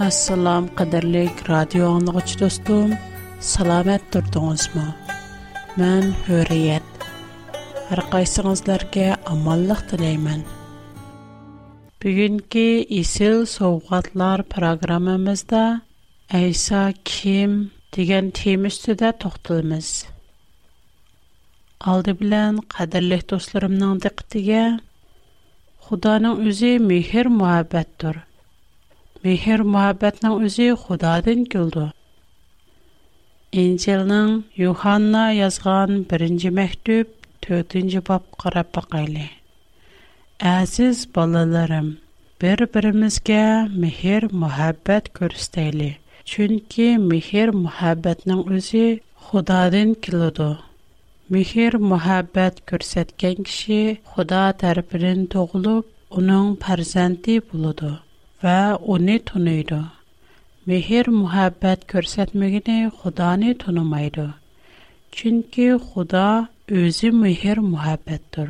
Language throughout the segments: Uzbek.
Assalom qadrlik radio anlıqçı do'stim, salomat turdingizmi? Men Hürriyet. Har qaysingizlarga omonlik tilayman. Bugungi Isil sovg'atlar programmamizda İsa kim degan tema ustida to'xtalamiz. Aldı bilan qadrli do'stlarimning diqqatiga xudoning o'zi mehr muhabbatdir Mehr muhabbətinin özü Xudadan güldü. İncilnin Yuhanna yazğan 1-ci məktub 4-cü bab qarab baxaylı. Əziz balalarım, bir-birimizə mehr muhabbət göstərəli. Çünki mehr muhabbətinin özü Xudadan kiludu. Mehr muhabbət göstərən kişi Xuda tərəfindən doğulub, onun farzəndi buludu. Va uni tunuydi. Mehr muhabbat ko'rsatmagini Xudoni tunimaydi. Chunki Xudo o'zi mehr muhabbatdir.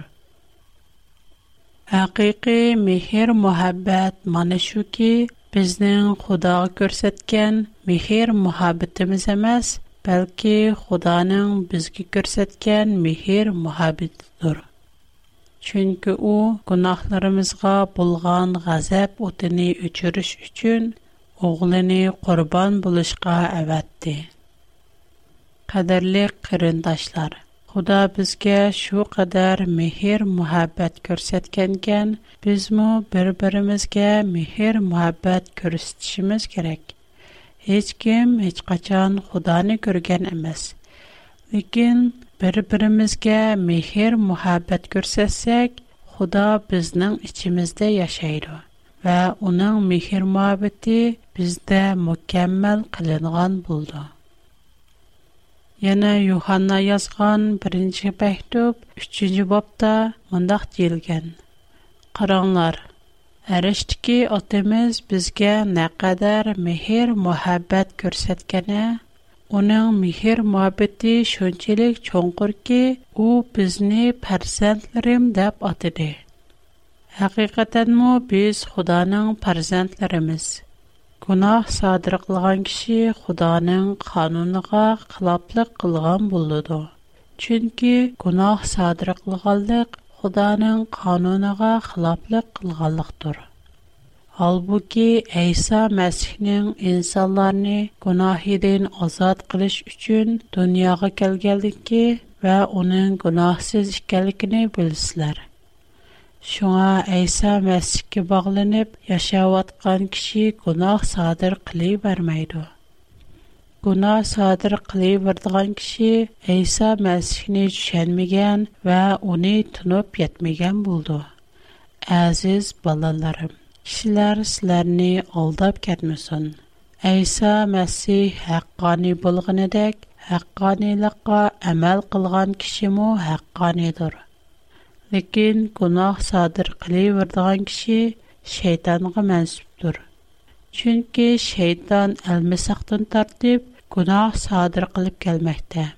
Haqiqiy mehr muhabbat mana shuki bizning Xudoga ko'rsatgan mehr muhabbatimiz emas, balki Xudoning bizga ko'rsatgan mehr muhabbatidir. Чөнки у гунахларыбызга булган газап o'tini өчүрүш үчүн оглыны курбан булышка аватты. Кадерле кырындашлар, Худа безгә шу qadar мехер muhabbat күрсәткәнкән, без мо бер-биримизгә мехер мухаббат kerak. кирәк. Һеч кем һеч качан Худаны күргән эмас. bir-birimizga mehr muhabbat ko'rsatsak xudo bizning ichimizda yashaydi va uning mehr muhabbati bizda mukammal qilingan bo'ldi. Yana yuhanna yozgan birinchi maktub uchinchi bobda mundoq deyilgan. Qaranglar arishdiki otamiz bizga naqadar mehr muhabbat ko'rsatgani Оның михер muhabbeti шөнчелек чоңқыр ки, у бізні парзентлерім деп атыды. Хақиқатан му біз Худаның парзентлеріміз. Гунах садыр қылған кіші Худаның қануныға қылаплық қылған болуду. Чүнки гунах садыр қылғалдық Худаның қануныға қылаплық қылғалдықтыр. Halbuki İsa Məsihning insonlarni gunohidan ozod qilish uchun dunyoga kelganligi va uning gunohsiz ekanligini bilsizlar. Шуңа İsa Məsihga bog'lanib yashayotgan kishi gunoh sodir qilib bermaydi. Gunoh sodir qilib berdigan kishi İsa Məsihni tushunmagan va uni tunib yetmagan bo'ldi. Aziz bolalarim, Кишиләр sizlarni алдап кетмәсен. Әйса Мәсих хаққани булганыдак, хаққанилыкка әмәл кылган кеше мо хаққанидыр. Ләкин гунах садыр кылып вардыган кеше шайтанга мәнсүптер. Чөнки шайтан әлмисақтан тартып гунах садыр кылып келмәктә.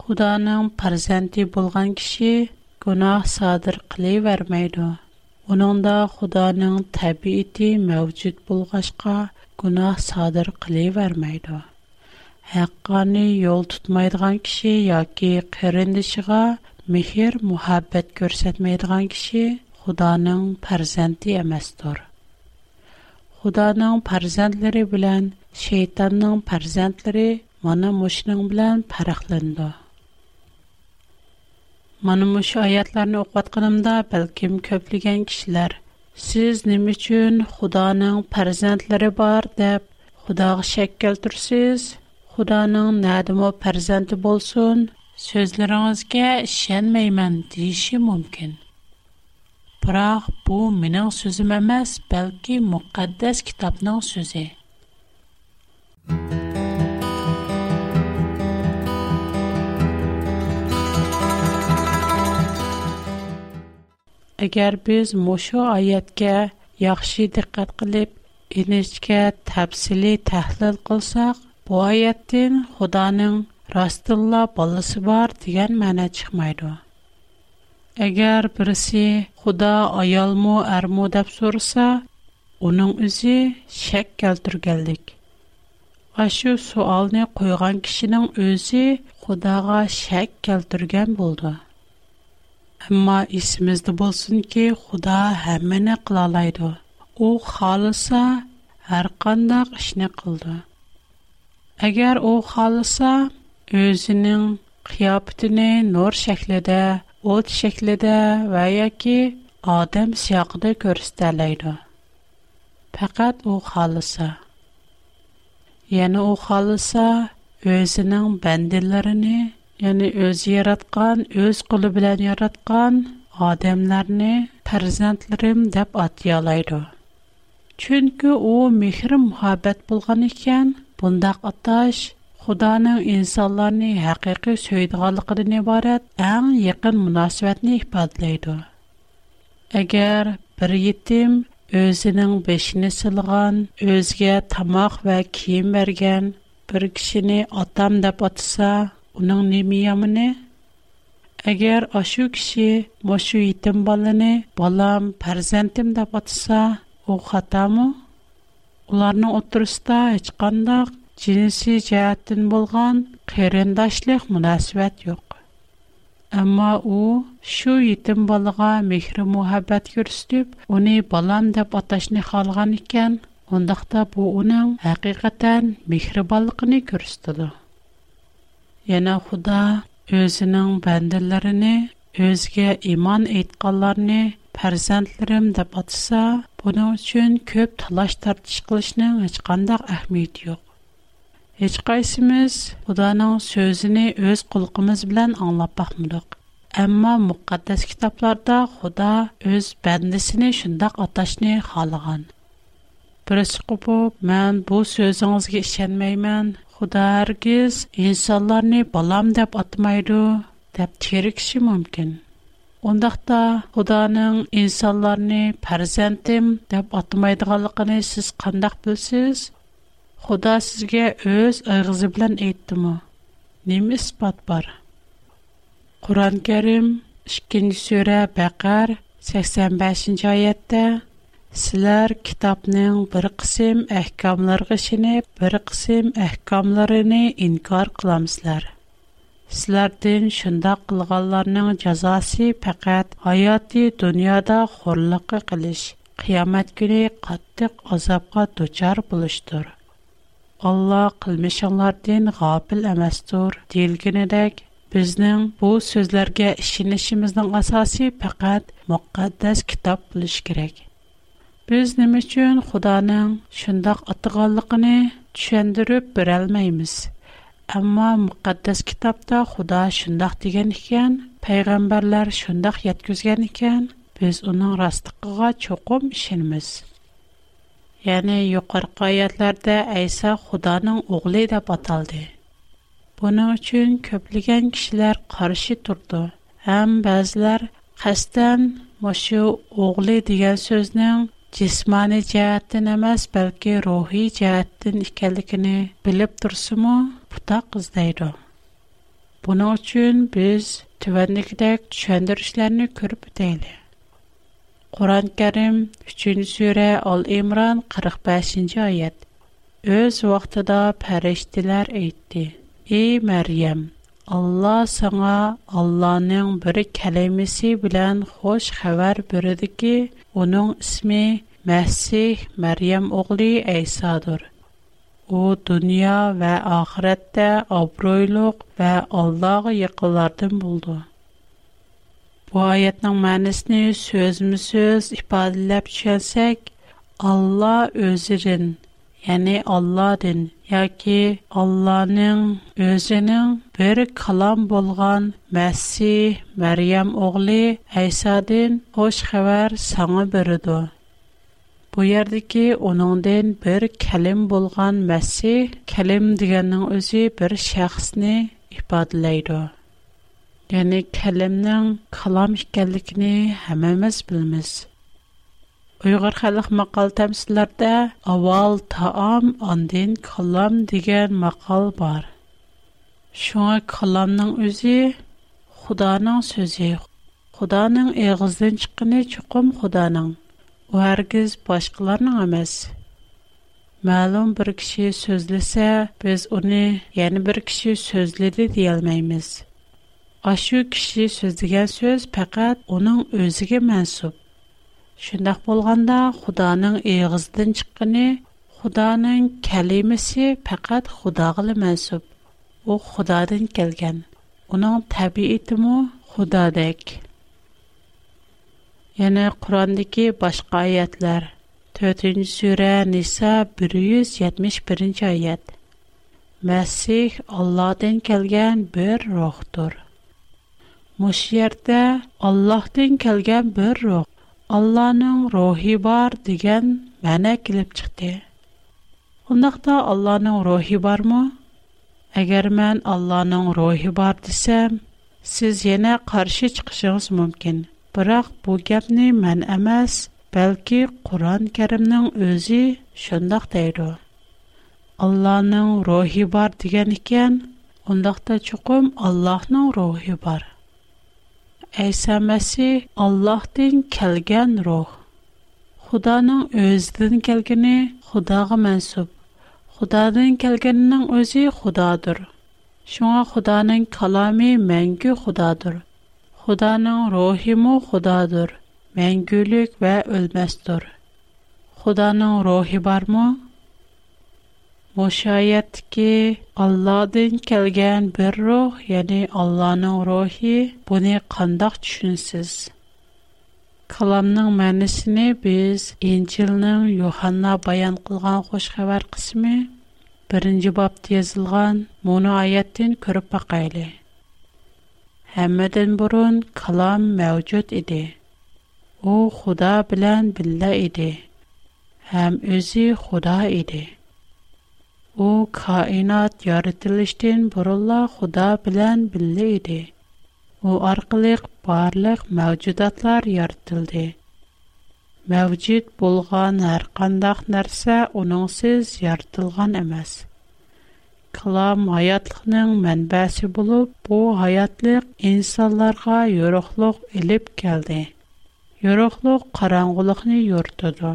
Худаның парзанты булган кеше гунах садыр кылып вермәйди. Оныңда Худаның тәбиити мәвҗүд булгашка гунаһ садыр кылывермәйди. Haqqani yol tutmaydigan kishi yoki qarindishiga mehr muhabbat ko'rsatmaydigan kishi Худаның farzandi emasdir. Худаның farzandlari bilan shaytonning farzandlari mana mushuning bilan farqlanadi. Mana mush oyatlarni o'qiyotganimda balkim ko'pligan kishilar siz nima uchun Xudoning farzandlari bor deb Xudoga shak keltirsiz? Xudoning nadimo farzandi bo'lsin, so'zlaringizga ishonmayman deyishi mumkin. Biroq bu mening so'zim emas, balki muqaddas kitobning so'zi. Agar biz mushu oyatga yaxshi diqqat qilib inishga tafsili tahlil qilsak bu oyatdan xudoning rostilla bolasi bor degan ma'no chiqmaydi. Agar birisi xudo ayolmi armu deb so'rasa uning o'zi shak keltirganlik. Shu savolni qo'ygan kishining o'zi xudoga shak keltirgan bo'ldi. Әмма исемездә булсын ки, Худа һәммәне кылалайды. У халыса һәр кандай эшне кылды. Әгәр у халыса өзенең қияпетini нур шәкледә, от шәкледә ва яки адам сияқыда күрсәтәләйди. Фақат у халыса Яны у халыса өзінің бәнділеріні, ya'ni o'zi yaratgan o'z quli bilan yaratgan odamlarni farzandlarim deb atyolaydi chunki u mehr muhabbat bo'lgan ekan bundaq atash xudoning insonlarni haqiqiy so'ydiganligidan iborat eng yaqin munosabatni ifodalaydi agar bir yetim o'zining beshini silgan, özge tamaq va kiyim bergan bir kishini otam deb batısa, uning nima yomini agar ashu kishi shu yetim bolani bolam farzandim deb otsa u xatomi ularning o'tirisida hech qandoq jinsiy jihatdan bo'lgan qarindoshlik munosabat yo'q ammo u shu yetim bolaga mehr muhabbat ko'rsatib uni bolam deb atashni xohlagan ekan undaqda bu uning haqiqatan mehribonligini ko'rsatadi Яна Худа өзенең бәндәләренә өзгә иман әйткәннәрне фарзандларым deb атса, буның өчен көп талаш тартыш кылышның һеч кандай әһмияте юк. Heç qaysimiz Xudanın sözünü öz qulğumuz bilan anlap baxmırdıq. Әмма müqəddəs kitablarda Xuda öz bəndisini şundaq ataşni xalağan. Birisi qopub, mən bu sözünüzə işənməyəm. Xuda hərgiz insanlarni balam deyə atmaydı, deyə çirikşi mümkün. Ondaqda Xudanın insanlarni farzandim deyə atmaydıqlarını siz qandaq bilsiz? Худа сезгә үз айгызы белән әйттеме? Нимә испат бар? Кур'ан Кәрим 2-нче сүре Бақар 85-нче аятта Силәр китапның бер кысым әхкамларга шинеп, бер кысым әхкамларыны инкар кыламсызлар. Силәрдән шунда кылганларның җәзасы фақат хаяти дөньяда хорлык кылыш, кыямат көне каттык азапка дучар булыштыр. Алла qilmishinglardan g'ofil emasdir deyilganidek bizning bu so'zlarga ishonishimizning asosi faqat muqaddas kitob bo'lish kerak Biz nima uchun xudoning shundoq atag'anligini tushundirib berolmaymiz ammo muqaddas kitobda xudo shundoq degan ekan payg'ambarlar shundoq yetkazgan ekan biz uning rostligiga cho'qim ishonamiz ya'ni yuqorqi oyatlarda Aysa Xudoning o'g'li deb ataldi. Buning uchun ko'plagan kishilar qarshi turdi. Ham ba'zilar qasdan mushu o'g'li degan so'zning jismani cəhətdən emas, bəlkə ruhi cəhətdən ikənligini bilib tursunmu, butaq izləyir. Bunun üçün biz tüvəndikdək düşəndirişlərini görüb ötəyli. Quran-Kərim 3-cü surə Al-İmran 45-ci ayət. Öz vaxtında fərishtələr etdi: "Ey Məryəm, Allah sana Allah'ın bir kelimesi bilen hoş haber verdi ki onun ismi Mesih Meryem oğlu İsa'dır. O dünya ve ahirette abroyluk ve Allah'a yakınlardan buldu. Bu ayetnin mənisini sözmüsüz ifadələb düşünsək, Allah özünün, yəni Allah'dın ýa-ki Allahnyň özüniň bir kalam bolgan Mesih, Meryem ogly Eýsadan hoş habar saňa berdi. Bu yerdeki onundan bir kelim bolgan Mesih, kelim digenin özü bir şahsını ifadeleydi. Yani kelimnin kalam ikkenligini hememiz bilmiz. Uyğur xalq maqal təmsillərdə avval taam andin kalam degan maqal bar. Şuna kalamның özü Xudanın sözü. Xudanın ağzından çıxqını çuqum Xudanın. u hargiz başqalarının emas. Ma'lum bir kishi so'zlasa, biz uni yana bir kishi so'zladi deya olmaymiz. Ashu kishi so'zlagan so'z faqat uning o'ziga mansub. Шындақ болганда Худаның иғыздан чыққыны, Худаның кәлемесі пәкәт Худағылы мәсіп. О Худадан келген. Оның тәбиеті му Худадек. Яна Құрандығы башқа аятлар. 4-нче сүре Ниса 171-нче аят. Мәсих Алладан келген бер рухтур. Мушиярда Аллаһтан келген бер рух. Алланың рухи бар дигән мәне килеп чыкты. Ундакта Алланың рухи бармы? Әгәр мен Алланың рухи бар дисәм, сез яна каршы чыгышыгыз мөмкин. Бирок бу гапны мен эмас, бәлки Куръан Кәримнең үзе шундый дейди. Алланың рухи бар дигән икән, ундакта чукым Аллаһның рухи бар. Bor. Aysa Masih Allohdan kelgan ruh. Xudoning o'zidan kelgani Xudoga mansub. Xudodan kelganining o'zi Xudodir. Шуңа Худаның калами мәңгү Худадыр. Худаның рухи мо Худадыр. Мәңгүлек ва өлмәстер. Худаның рухи бармы? Мошаят ки Алладан келгән бер рух, ягъни Алланың рухи, буны кандак төшүнсез? Каламның мәнисене без Инҗилнең Йоханна баян кылган хош хәбәр кысмы birinchi bobda yozilgan mo'no oyatdan ko'rib baqayli hammadan burun kalom mavjud edi u xudo bilan billa edi ham o'zi xudo edi u kainat yaratilishdan burunla Xudo bilan birga idi. U orqali barliq mavjudotlar yaratildi. Mavjud bo'lgan har qanday narsa uningssiz yaratilgan emas. Kalam hayotlikning manbasi bo'lib, bu hayotlik insonlarga yorug'lik elib keldi. Yorug'lik qorong'ulikni yoritadi.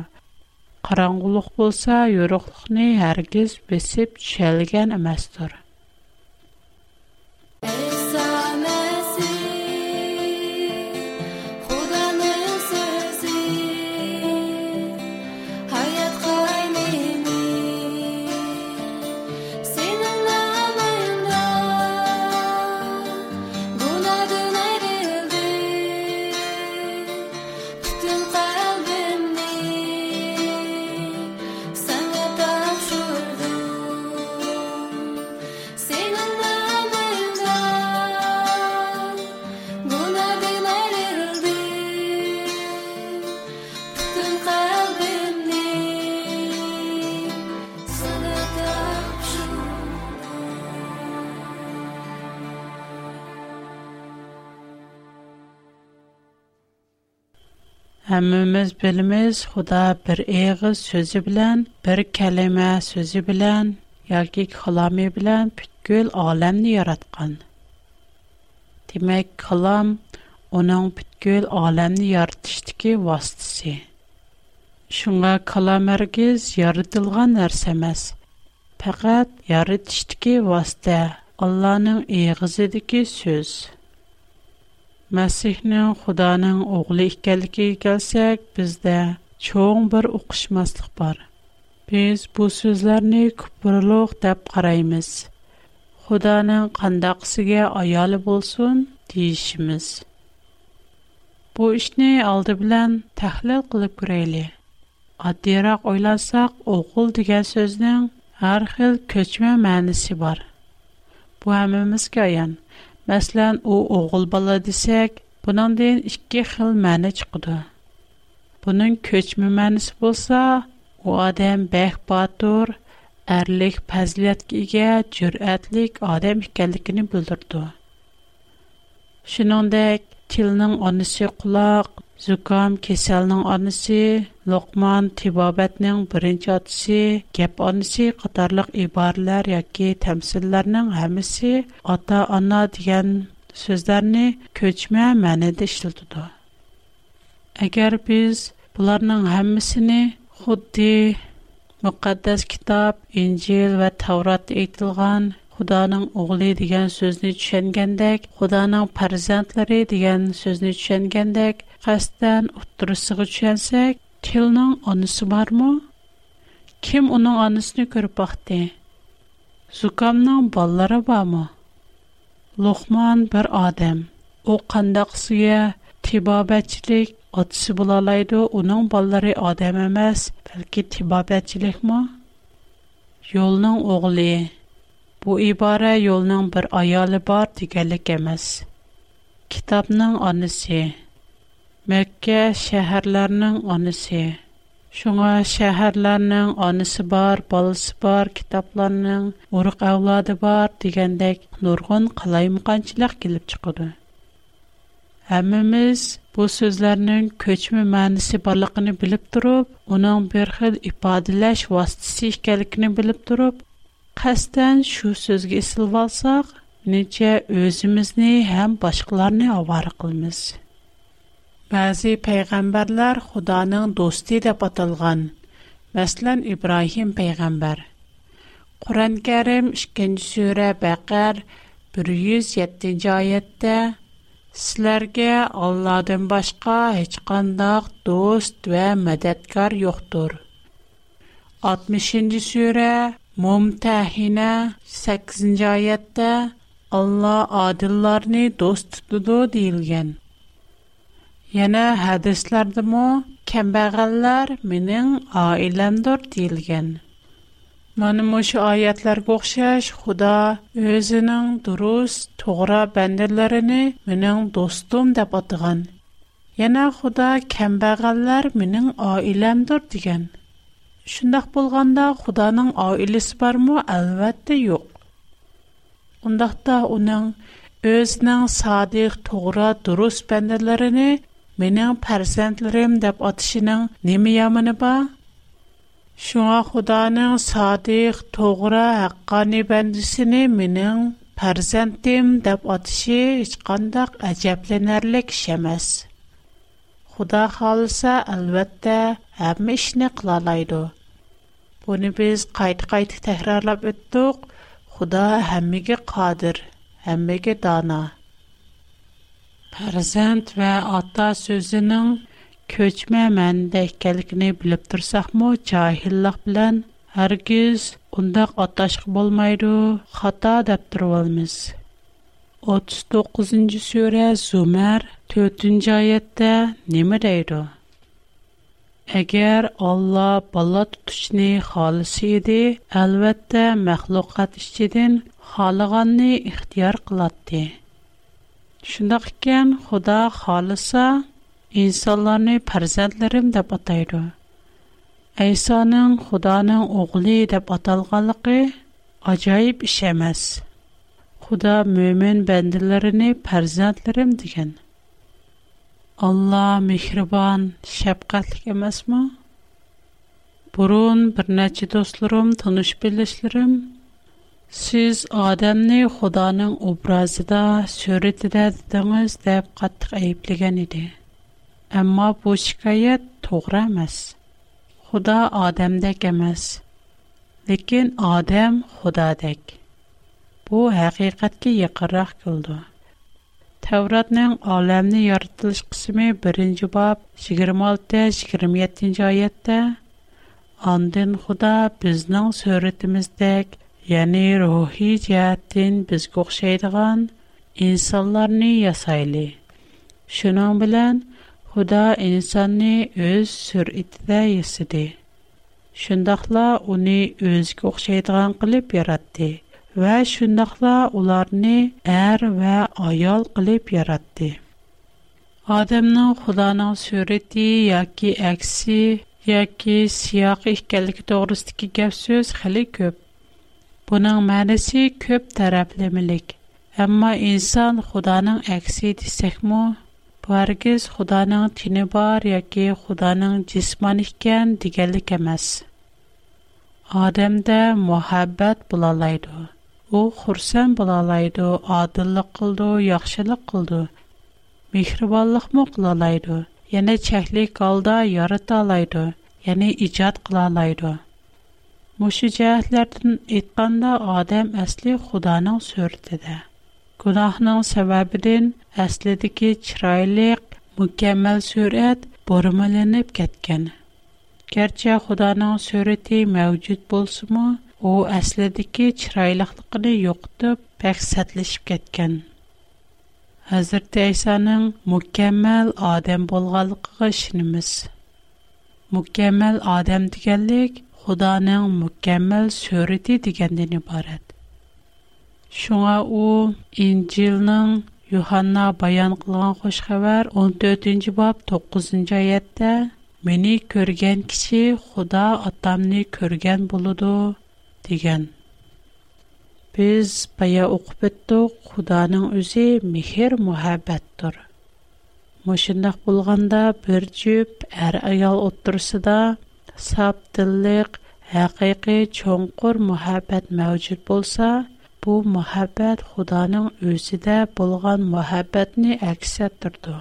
Qorong'ulik bo'lsa yo'riqlikni hargiz besib tushalgan emasdir. Həmmimiz bilimiz Xuda bir eğiz sözü bilən, bir kəlmə sözü bilən, yoki kalami bilən bütkül aləmni yaratqan. Demək, kalam onun bütkül aləmni yaratışdakı vasitəsi. Şunga kalam ərgiz yaradılğan nərsəməz. Fəqət yaratışdakı vasitə, Allah'ın eğizidəki söz. Məsihnin Xudoning o'g'li ikənligiga kelsak, bizda cho'ng bir oquşmaslıq bor. Biz bu so'zlarni küpürlük deb qaraymiz. Xudoning qandaqsiga ayali bo'lsin deyishimiz. Bu ishni aldı bilan tahlil qilib görəyli. Addiyaraq oylansaq, oğul degan so'zning har xil ko'chma mənisi bor. Bu həmimizə ayan. Мәсәлән, у оғыл бала дисәк, buningdan ikki xil ma'no chiqadi. Buning ko'chma ma'nosi bo'lsa, u odam bək botur, ərlik, fəzilətə ega, cürətlik odam ekanligini bildirdi. Shuningdek, tilning onisi quloq, Zukam keselning onisi Лоқман, Тибабәтнең беренче атасы, Гәп анысы катарлык ибаралар яки тәмсилләрнең һәммәсе ата-ана дигән сүзләрне көчмә мәнедә эшләтә. Әгәр без буларның һәммәсене худди muqaddas китап, Инҗил ва tavrot aytilgan Худаның o'g'li degan so'zni tushungandek Худаның farzandlari degan so'zni tushungandek qasddan uttirisiga tushunsak tilning onasi bormi? Kim uning onasini ko'rib baqdi? Zukamning bollari bormi? Lokman bir odam. U qandoq suya tibobatchilik otisi bo'lalaydi, uning ballari odam emas, balki tibobatchilikmi? Yo'lning o'g'li Bu ibora yo'lning bir ayoli bor deganlik emas. Kitobning onasi. Makka shaharlarining onasi. Шуңа шәһәрләрнең анысы бар, балысы бар, китапларның урык авлады бар дигәндәк нургын кылаймыканчылык килеп чыгыды. Һәммәмиз бу сүзләрнең көчмә мәнисе барлыгын белеп турып, уның бер хил ифадалаш васитасы икәнлеген белеп турып, кастан шу сүзгә исилеп алсак, нечә өзimizni һәм башкаларны авар Bəzi peyğəmbərlər Xudanın dostu deyə дип Məsələn, İbrahim peyğəmbər. пәйгамбәр. Құран Кәрим 2 surə Bəqər 107 аятта Sizlərə Allahdan başqa heç qandaq dost və mədədkar yoxdur. 60-cı surə Mumtahina 8-ci ayədə Allah adillərini dost tutudu deyilgan. Yana hadislardimü kəmbəğəllər mənim ailəmdir deyilgan. Mana məşu ayətlərə oxşaş Xuda özünün durust, toğra bəndələrini mənim dostum deyə atığan. Yana Xuda kəmbəğəllər mənim ailəmdir degan. Şundaq bolğanda Xudanın ailəsi barmı? Əlbəttə yox. Undaqda onun özünün sadiq, тугра durust бәндәләренә mening farzandlarim deb atishining nima yomoni bor? Shunga xudoning sodiq to'g'ri haqqoniy bandisini mening farzandim deb atishi hech qandoq ajablanarlik ish emas. Xudo xohlasa albatta hamma ishni qilolaydi. Buni biz qayta qayta takrorlab o'tdik. Xudo hammaga qodir hammaga dono. Farzand va ota so'zining ko'chma ma'nida ekanligini bilib tursaqmı, johillik bilan hargiz undaq ataşıq bo'lmaydi xato deb turvalmız. 39-cu surə Zumər 4-cü ayətdə nə deyir? Əgər Allah balla tutuşni edi albatta əlbəttə ichidan işçidin ixtiyor qiladi. Шундый икән, Худа халыса инсанларны фарзандларым дип атайды. Айсаның Худаның оглы дип аталганлыгы аҗайып ish эмас. Худа мөмин bandalarini фарзандларым дигән. Алла мехрибан, shafqatli эмасмы? Бурун bir нәчә do'stlarim, таныш белешләрем Сиз адамны Худаның образыда, сүретидә дидеңез дип каттык әйеплегән иде. Әмма бу шикаят to'g'ri emas. Xudo odamdek emas. Lekin odam Xudodek. Bu haqiqatga yaqinroq keldi. Tavratning olamni yaratilish qismi 1-bob 26-27-oyatda Ondan Xudo безнең сүрәтебездәк ya'ni ruhiy jihatdan bizga o'xshaydigan insonlarni yasayli. Shuning bilan Xudo insonni o'z suratida yasadi. Shundaqla uni o'ziga o'xshaydigan qilib yaratdi va shundaqla ularni er va ayol qilib yaratdi. Odamning Xudoning surati yoki aksi yoki siyoq ekanligi to'g'risidagi gap so'z xili ko'p. Bunun mənası köp tərəfləmilik. Amma insan Xudanın əksi desəkmü, bu hərgiz Xudanın tini var yoki Xudanın cisman ikən digərlik emas. Adəmdə muhabbət bulalaydı. O xursan bulalaydı, adillıq qıldı, yaxşılıq qıldı. Mehribanlıqmı qılalaydı. Yəni çəklik qalda yarata alaydı. Yəni icad qılalaydı. Oladi. Mushu jihatlardan адам odam asli Xudoning Гунахның Gunohning sababidan чирайлык, chiroyli, mukammal surat кеткән. ketgan. Gerçi Xudoning surati mavjud bo'lsa-mu, u aslidagi chiroyliligini yo'qotib, paqsatlashib ketgan. Hazrat Aysoning mukammal odam bo'lganligiga ishonamiz. Mukammal odam deganlik Xudoning mukammal surati degandan iborat. Шуңа у Инҗилнең Юханна баян кылган хош хәбәр 14-нче баб 9-нчы аятта Мени көргән кеше Худа атамны көргән булуды дигән. Без бая укып беттек, Худаның үзе мехер мухаббаттыр. Мошындак булганда бер җүп әр аял оттырсыда sapdilliq haqiqiy cho'nqur muhabbat mavjud bo'lsa bu muhabbat xudoning o'zida bo'lgan muhabbatni aks ettirdi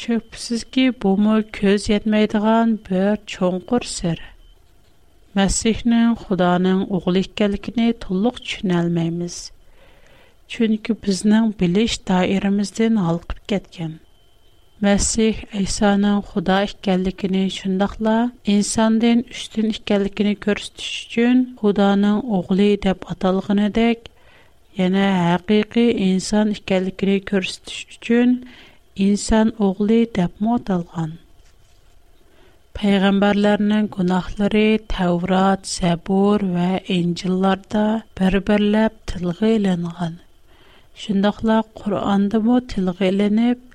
shubsizki bumi ko'z yetmaydigan bir cho'nqur sir. Masihning xudoning o'g'li ekanligini to'liq tushunolmaymiz. Chunki bizning bilish doiramizdan olqib ketgan. Məsih İsa'nın Xuda ikənligini, şundaqla insandan üstün ikənligini göstəriş üçün Xudanın oğlu deyə atalğanıdək, yəni həqiqi insan ikənligini göstəriş üçün insan oğlu deyə atalğan. Peyğəmbərlərinin günahları Təvrat, Səbur və İncillərdə bir-birləb tilgə elinğan. Şundaqla Qur'anda mı tilgə elinib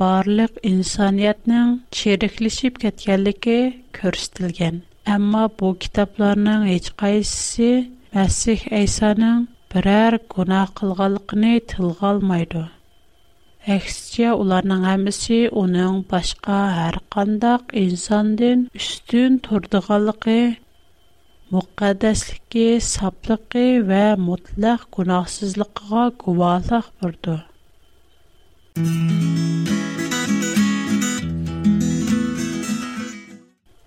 barlıq insaniyyətinin çirikləşib ketkənligi göstərilgan. Amma bu kitabların heç qaysısı Məsih İsa'nın birər günah qılğanlığını tilgə almaydı. Əksicə onların hamısı onun başqa hər qandaq insandan üstün turduğanlığı, müqəddəsliyi, saflığı və mutlaq günahsızlığına guvahlıq verdi.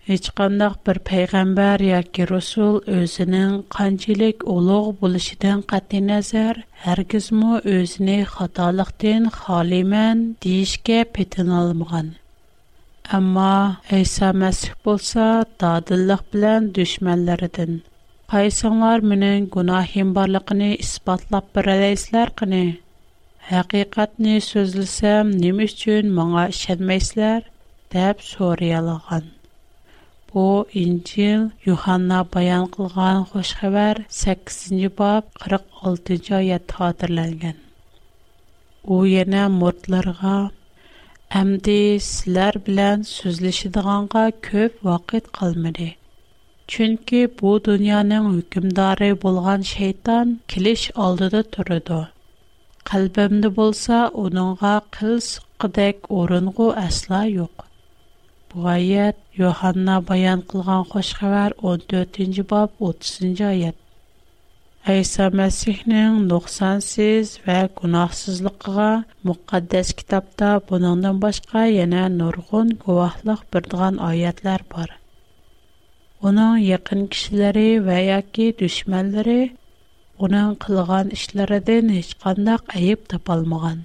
hech qandaq bir payg'ambar yoki rasul o'zining qanchalik ulug' bo'lishidan qat'iy nazar hargizmi o'zini xatolikdan xoliman deyishga petinolmagan ammo iso masih bo'lsa dodillik bilan dushmanlaridan. Qaysinglar mening gunohim borligini isbotlab beraysizlar qani Həqiqətni sözlüsəm, nim üçün mənə işənməyslər? dəb soriyalığan. Бу Инҗил Юханна баян кылган хош хәбәр 8-нче баб 46-нчы аят хатırlанган. У яна муртларга әмди sizlar белән сүзлешидиганга көп вакыт калмады. Чөнки бу дөньяның хөкемдары булган шайтан килеш алдыда турыды. Калбымда bo'lsa уныңга кыл сыккыдак орынгы асла юк. bu аят yohanna баян кылган хош хәбәр 14-нче баб 30-нчы аят. Айса Мәсихнең 96 ва гунахсызлыгыга мукаддас китапта буныңдан yana яна нургын гувахлык бердиган аятлар бар. Оның якын кишиләре ва яки душманлары оның кылган эшләреннән һеч кандай айып тапалмаган.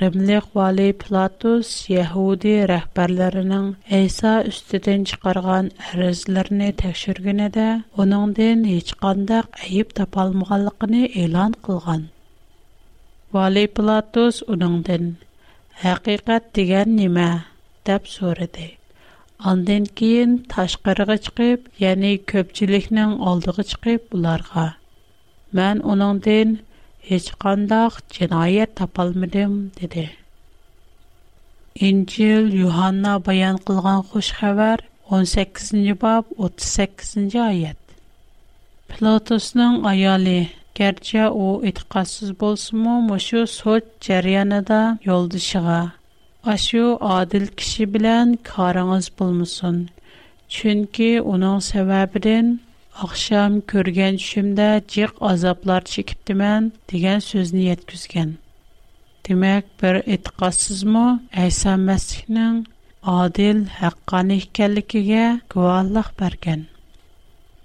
Римлик вали Платус Яһуди рәхбәрләренең Әйса үстидән чыгарган арызларны тәкъшүргәнендә уныңдан һеч кандай айып тапалмаганлыгын элан кылган. Вали Платус уныңдан "Хакыйкать дигән нимә?" дип сорады. Андан кийин ташкырыга чыгып, ягъни көпчелекнең алдыга чыгып буларга. Мен уныңдан hech qandaq jinoyat topolmadim dedi. Injil yuhanna bayon qilgan xush xabar 18 bob 38 oyat Pilatusning ayoli garchi u e'tiqodsiz bo'lsa-mu, mushu sud jarayonida yo'ldishiga Ашу adil kishi bilan koringiz bo'lmasin. Chunki uning sababidan Ақшам көрген түшімдә жиқ азаплар чекіптімен деген сөзіні еткізген. Demək, bir etiqadsızmı İsa Məsihnin adil, haqqani ikənligiga guvohlik bergan.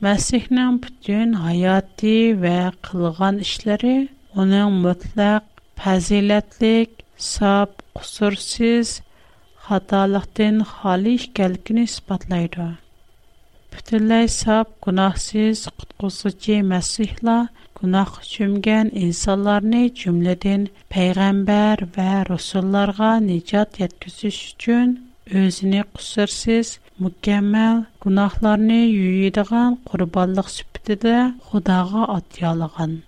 Məsihnin bütün hayatı və qılğan işləri onun mutlaq, fəzilətlik, sab, qusursiz, xatalıqdan xali ikənligini isbatlaydı. Bütünlәй sab, günahsız, qutquzucu Məsihla Günah çümgən insanlarni cümlədən peyğəmbər və rusullarga nicat yetküzüş üçün özünü qüsursuz, mükəmməl günahlarni yuyudigan qurbanlıq sübtida Xudağa atiyalığan.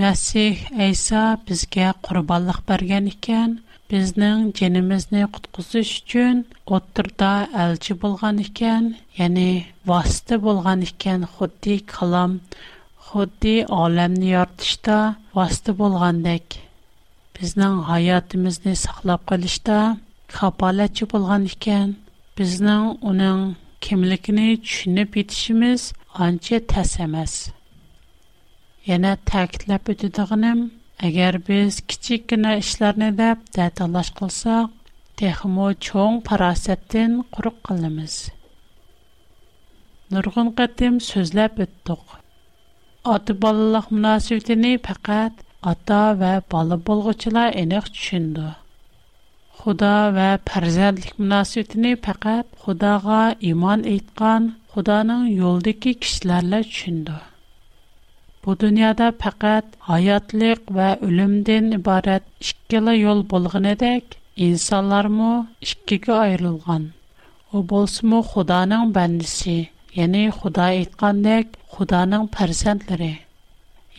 Məsih İsa bizə qurbanlıq bərgən ikən, bizning jinimizni qutqizish uchun o'ttirda elchi bo'lgan ekan ya'ni vosita bo'lgan ekan xuddi kalom xuddi olamni yoritishda vosita bo'lgandek. Bizning hayotimizni saqlab qolishda kapolatchi bo'lgan ekan. Bizning uning kimligini tushunib yetishimiz ancha tas emas. Yana ta'kidlab o'tadiganim Әгәр без кичек кенә эшләрне дәп тәталаш кылсак, техмо чоң парасәттен курык калабыз. Нургын катым сүзләп үттек. Аты балалык мөнәсәбәтене фақат ата ва бала булгычлар энек төшенде. Худа ва фәрзәндлек мөнәсәбәтене фақат Худага иман әйткән, Худаның юлдагы кешеләрләр төшенде. Bu dünyada fakat hayatlık ve ölümden ibaret ikkala yol bulğunedek insanlar mı ikkiga ayrılgan. O bolsumu Xudanın bendisi, yani Xuda etqandek Xudanın persentleri.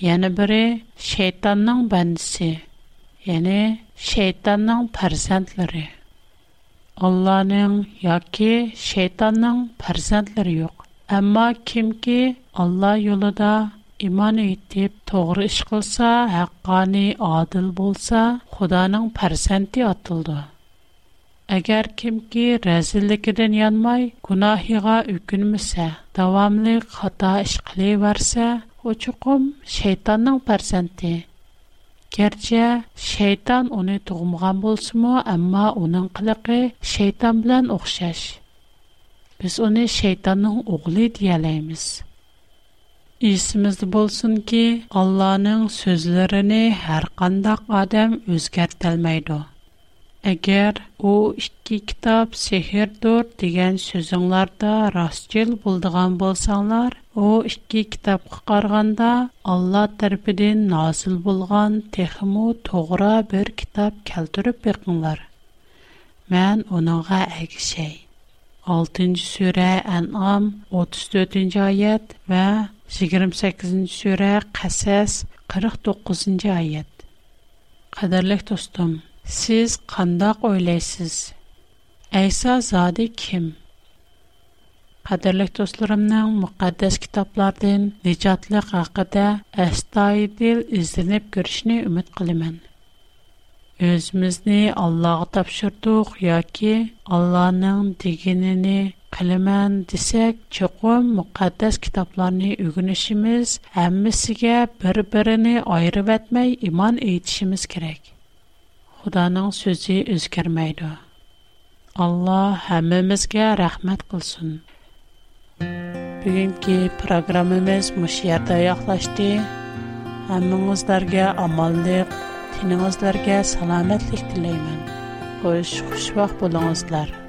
Yani biri şeytanın bendisi, yani şeytanın persentleri. Allah'ın ya ki şeytanın persentleri yok. Ama kim ki Allah yolunda imoni etib to'g'ri ish qilsa, haqqoniy adil bo'lsa, Xudoning farzandi otildi Agar kimki razilligidan yanmay, gunohiga ukunmasa, davomli xato ish qilaversa, u chuqum shaytonning farzandi. garchi shayton uni doğmagan bolsunmu, ammo uning qiliqi shayton bilan o'xshash. Biz uni shaytonning o'g'li deyalaymiz İsimizdə bolsun ki, Allah'ın sözlərini hər qandaq adam özgərtəlməydi. Әгәр у ikki kitob sehrdir degan so'zinglarda rostchil bo'ldigan bo'lsanglar, u ikki kitobga qaraganda Alloh tarafidan nozil bo'lgan texmu to'g'ri bir kitob keltirib beqinglar. Men uningga agishay. 6-sura An'am 28-ci surə Qəssas 49-cu ayət. Qadirlik dostum, siz qandaq oylaysiz? Əysa zadı kim? Qadirlik dostlarımın müqəddəs kitablardan nicatlıq haqqında əstayidil izlənib görüşünü ümid qılımən. Özümüzni Allah'a tapşırdıq ya ki, Allah'ın diginini qilaman desak desək, muqaddas kitoblarni o'rganishimiz hammasiga bir-birini ayirib etməy iymon etişimiz kerak. xudoning so'zi o'zgarmaydi. Alloh hammamizga rahmat qilsin. Bugungi programmamiz mushu yerda yoqlashdi. Hammangizlarga omonlik tiningizlarga salomatlik tilayman. Xo'sh xushvaqt bo'linglar